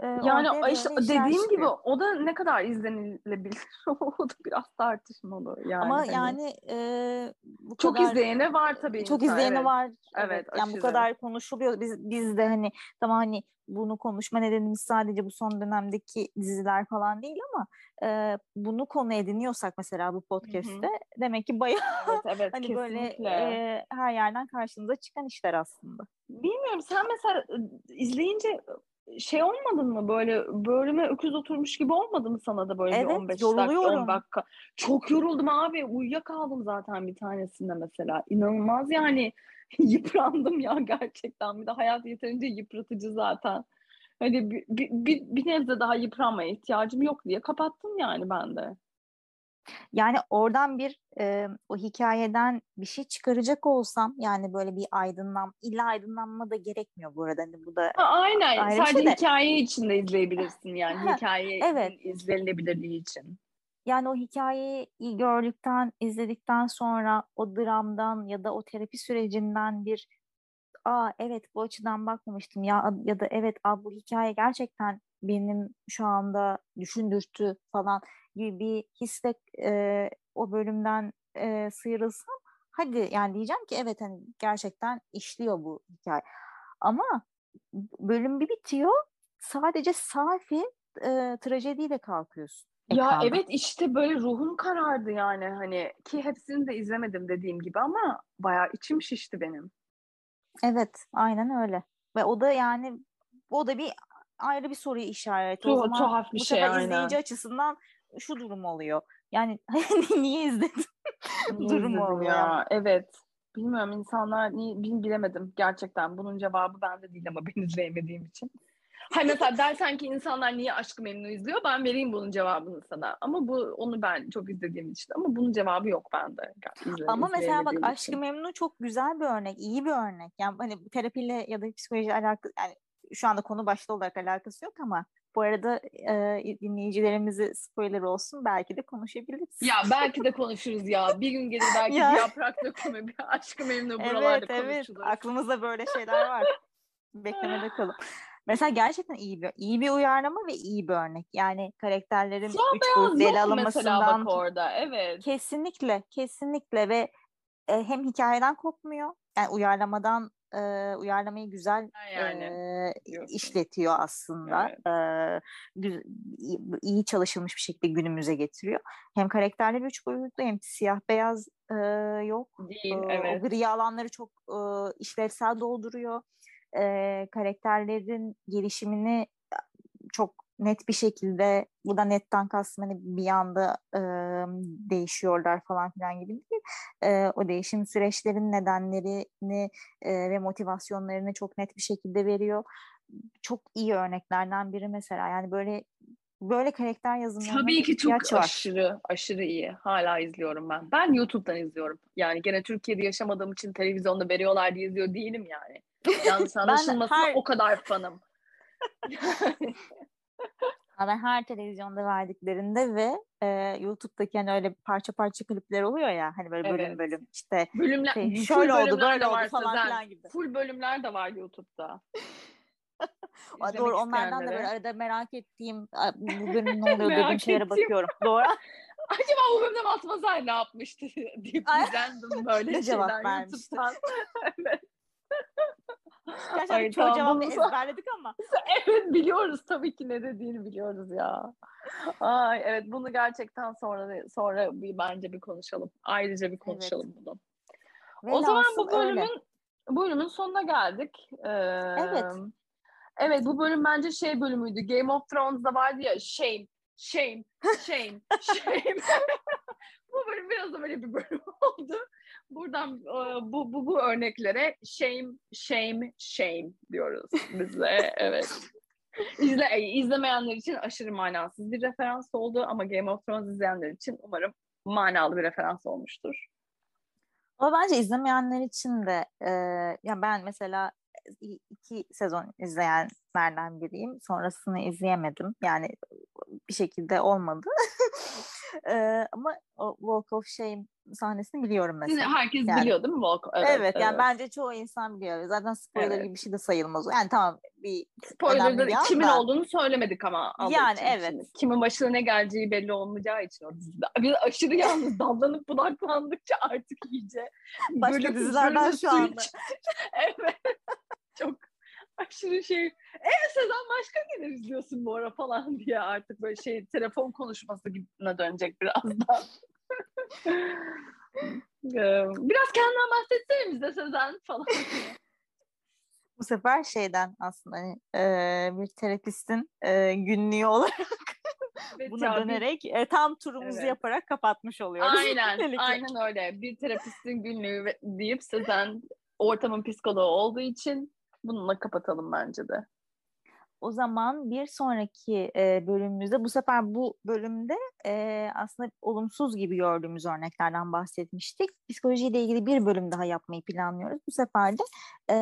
[SPEAKER 1] e, yani işte dediğim gibi o da ne kadar izlenilebilir o da biraz tartışmalı yani.
[SPEAKER 2] Ama hani. yani e,
[SPEAKER 1] bu çok kadar, izleyene var tabii.
[SPEAKER 2] Çok insan, izleyene evet. var. Evet. yani bu kadar konuşuluyor. Biz biz de hani tamam hani bunu konuşma nedenimiz sadece bu son dönemdeki diziler falan değil ama e, bunu konu ediniyorsak mesela bu podcast'te Hı-hı. demek ki bayağı evet, evet, hani böyle e, her yerden karşımıza çıkan işler aslında.
[SPEAKER 1] Bilmiyorum sen mesela izleyince şey olmadın mı böyle bölüme öküz oturmuş gibi olmadı mı sana da böyle evet, bir 15 dakika 10 dakika? Çok yoruldum abi uyuyakaldım zaten bir tanesinde mesela. İnanılmaz yani yıprandım ya gerçekten bir de hayat yeterince yıpratıcı zaten. Hani bir, bir, bir, bir nebze daha yıpranmaya ihtiyacım yok diye kapattım yani ben de.
[SPEAKER 2] Yani oradan bir e, o hikayeden bir şey çıkaracak olsam yani böyle bir aydınlan illa aydınlanma da gerekmiyor bu arada. Hani bu da
[SPEAKER 1] ha, aynen sadece şey hikaye içinde izleyebilirsin yani hikaye evet. izlenilebilirliği için.
[SPEAKER 2] Yani o hikayeyi gördükten, izledikten sonra o dramdan ya da o terapi sürecinden bir aa evet bu açıdan bakmamıştım ya ya da evet aa, bu hikaye gerçekten benim şu anda düşündürttü falan gibi bir hisle e, o bölümden e, sıyrılsam hadi yani diyeceğim ki evet hani gerçekten işliyor bu hikaye. Ama bölüm bir bitiyor sadece safi e, trajediyle kalkıyorsun.
[SPEAKER 1] Ekranda. Ya evet işte böyle ruhum karardı yani hani ki hepsini de izlemedim dediğim gibi ama bayağı içim şişti benim.
[SPEAKER 2] Evet aynen öyle ve o da yani o da bir ayrı bir soru işareti.
[SPEAKER 1] Tu- o zaman tuhaf bir
[SPEAKER 2] bu
[SPEAKER 1] şey
[SPEAKER 2] aynen. izleyici açısından şu durum oluyor. Yani niye izledin? durum oluyor. Ya.
[SPEAKER 1] Evet. Bilmiyorum insanlar niye bilemedim gerçekten. Bunun cevabı bende değil ama ben izleyemediğim için. Hay mesela dersen ki insanlar niye Aşkı Memnu izliyor? Ben vereyim bunun cevabını sana. Ama bu onu ben çok izlediğim için. Ama bunun cevabı yok bende.
[SPEAKER 2] İzle, ama mesela bak Aşkı Memnu çok güzel bir örnek, iyi bir örnek. Yani hani terapiyle ya da psikoloji alakalı yani şu anda konu başta olarak alakası yok ama bu arada e, dinleyicilerimizi spoiler olsun belki de konuşabiliriz.
[SPEAKER 1] Ya belki de konuşuruz ya. Bir gün gelir belki ya. bir yaprak dökümü, bir aşkı memnu buralarda evet, konuşulur. Evet
[SPEAKER 2] aklımızda böyle şeyler var. Beklemede kalın. Mesela gerçekten iyi bir iyi bir uyarlama ve iyi bir örnek. Yani karakterlerin
[SPEAKER 1] Siyah
[SPEAKER 2] üç boyutlu ele alınmasından
[SPEAKER 1] orada. Evet.
[SPEAKER 2] kesinlikle kesinlikle ve e, hem hikayeden kopmuyor. Yani uyarlamadan e, uyarlamayı güzel
[SPEAKER 1] yani,
[SPEAKER 2] e,
[SPEAKER 1] diyorsun.
[SPEAKER 2] işletiyor aslında.
[SPEAKER 1] Evet.
[SPEAKER 2] E, iyi, çalışılmış bir şekilde günümüze getiriyor. Hem karakterleri üç boyutlu hem siyah beyaz e, yok.
[SPEAKER 1] Değil,
[SPEAKER 2] Ee,
[SPEAKER 1] evet.
[SPEAKER 2] O gri alanları çok e, işlevsel dolduruyor. Ee, karakterlerin gelişimini çok net bir şekilde burada netten kastım hani bir anda e, değişiyorlar falan filan gibi değil. E, o değişim süreçlerin nedenlerini e, ve motivasyonlarını çok net bir şekilde veriyor. Çok iyi örneklerden biri mesela yani böyle böyle karakter yazımlarına
[SPEAKER 1] Tabii ki çok
[SPEAKER 2] var.
[SPEAKER 1] aşırı aşırı iyi. Hala izliyorum ben. Ben YouTube'dan izliyorum. Yani gene Türkiye'de yaşamadığım için televizyonda veriyorlar diye izliyor değilim yani. Yanlış anlaşılmasın
[SPEAKER 2] her-
[SPEAKER 1] o kadar fanım.
[SPEAKER 2] Ben her televizyonda verdiklerinde ve e, YouTube'daki hani öyle parça parça klipler oluyor ya hani böyle bölüm
[SPEAKER 1] Evet.
[SPEAKER 2] bölüm işte
[SPEAKER 1] Bölümler,
[SPEAKER 2] şey, şöyle oldu böyle oldu falan filan gibi.
[SPEAKER 1] Full bölümler de var YouTube'da.
[SPEAKER 2] Doğru onlardan da böyle arada merak ettiğim "Aa, bu bölüm ne oluyor dediğim şeylere bakıyorum. Doğru.
[SPEAKER 1] Acaba bu bölümde Matmazel ne yapmıştı
[SPEAKER 2] Ay.
[SPEAKER 1] random böyle
[SPEAKER 2] cevap vermişti?
[SPEAKER 1] Evet.
[SPEAKER 2] Gerçekten
[SPEAKER 1] Ay, bunu-
[SPEAKER 2] ezberledik ama.
[SPEAKER 1] evet biliyoruz tabii ki ne dediğini biliyoruz ya. Ay evet bunu gerçekten sonra sonra bir bence bir konuşalım. Ayrıca bir konuşalım bunu. o zaman bu
[SPEAKER 2] öyle.
[SPEAKER 1] bölümün bu bölümün sonuna geldik. Ee,
[SPEAKER 2] Evet.
[SPEAKER 1] Evet bu bölüm bence şey bölümüydü. Game of Thrones'da vardı ya shame, shame, shame, shame. bu bölüm biraz da böyle bir bölüm oldu. Buradan e, bu, bu, bu örneklere shame, shame, shame diyoruz biz de. Evet. İzle, e, izlemeyenler için aşırı manasız bir referans oldu ama Game of Thrones izleyenler için umarım manalı bir referans olmuştur.
[SPEAKER 2] Ama bence izlemeyenler için de e, ya ben mesela iki sezon izleyenlerden biriyim. Sonrasını izleyemedim. Yani bir şekilde olmadı. E, ama o Walk of Shame sahnesini biliyorum
[SPEAKER 1] Yine
[SPEAKER 2] mesela.
[SPEAKER 1] herkes
[SPEAKER 2] Yani-
[SPEAKER 1] biliyor değil mi Volk?
[SPEAKER 2] Evet, yani bence çoğu insan biliyor. Zaten spoiler
[SPEAKER 1] Evet.
[SPEAKER 2] gibi bir şey de sayılmaz. o. Yani tamam bir
[SPEAKER 1] Spoiler'da kimin
[SPEAKER 2] da.
[SPEAKER 1] olduğunu söylemedik ama
[SPEAKER 2] Yani evet.
[SPEAKER 1] Kimin başına ne geleceği belli olmayacağı için o dizide. Biz aşırı yalnız dallanıp budaklandıkça artık iyice
[SPEAKER 2] Başka dizilerden şu anda.
[SPEAKER 1] evet. Çok aşırı şey. Evet Sezen başka neler izliyorsun bu ara falan diye artık böyle şey telefon konuşması gibine dönecek birazdan. Biraz kendinden bahsetsene bize Sezen falan.
[SPEAKER 2] Bu sefer şeyden aslında hani, e, bir terapistin e, günlüğü olarak buna dönerek e, tam turumuzu
[SPEAKER 1] Evet.
[SPEAKER 2] yaparak kapatmış oluyoruz.
[SPEAKER 1] Aynen,
[SPEAKER 2] Böylelikle.
[SPEAKER 1] aynen öyle. Bir terapistin günlüğü deyip Sezen ortamın psikoloğu olduğu için bununla kapatalım bence de.
[SPEAKER 2] O zaman bir sonraki e, bölümümüzde bu sefer bu bölümde e, aslında olumsuz gibi gördüğümüz örneklerden bahsetmiştik. Psikolojiyle ilgili bir bölüm daha yapmayı planlıyoruz. Bu sefer de e,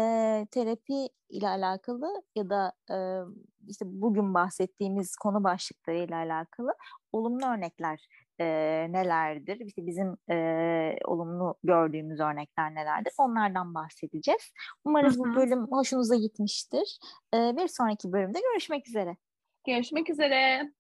[SPEAKER 2] terapi ile alakalı ya da e, işte bugün bahsettiğimiz konu başlıkları ile alakalı olumlu örnekler e, nelerdir? İşte bizim e, olumlu gördüğümüz örnekler nelerdir? Onlardan bahsedeceğiz. Umarız
[SPEAKER 1] Hı hı.
[SPEAKER 2] bu bölüm hoşunuza gitmiştir. E, bir sonraki bölümde görüşmek üzere.
[SPEAKER 1] Görüşmek üzere.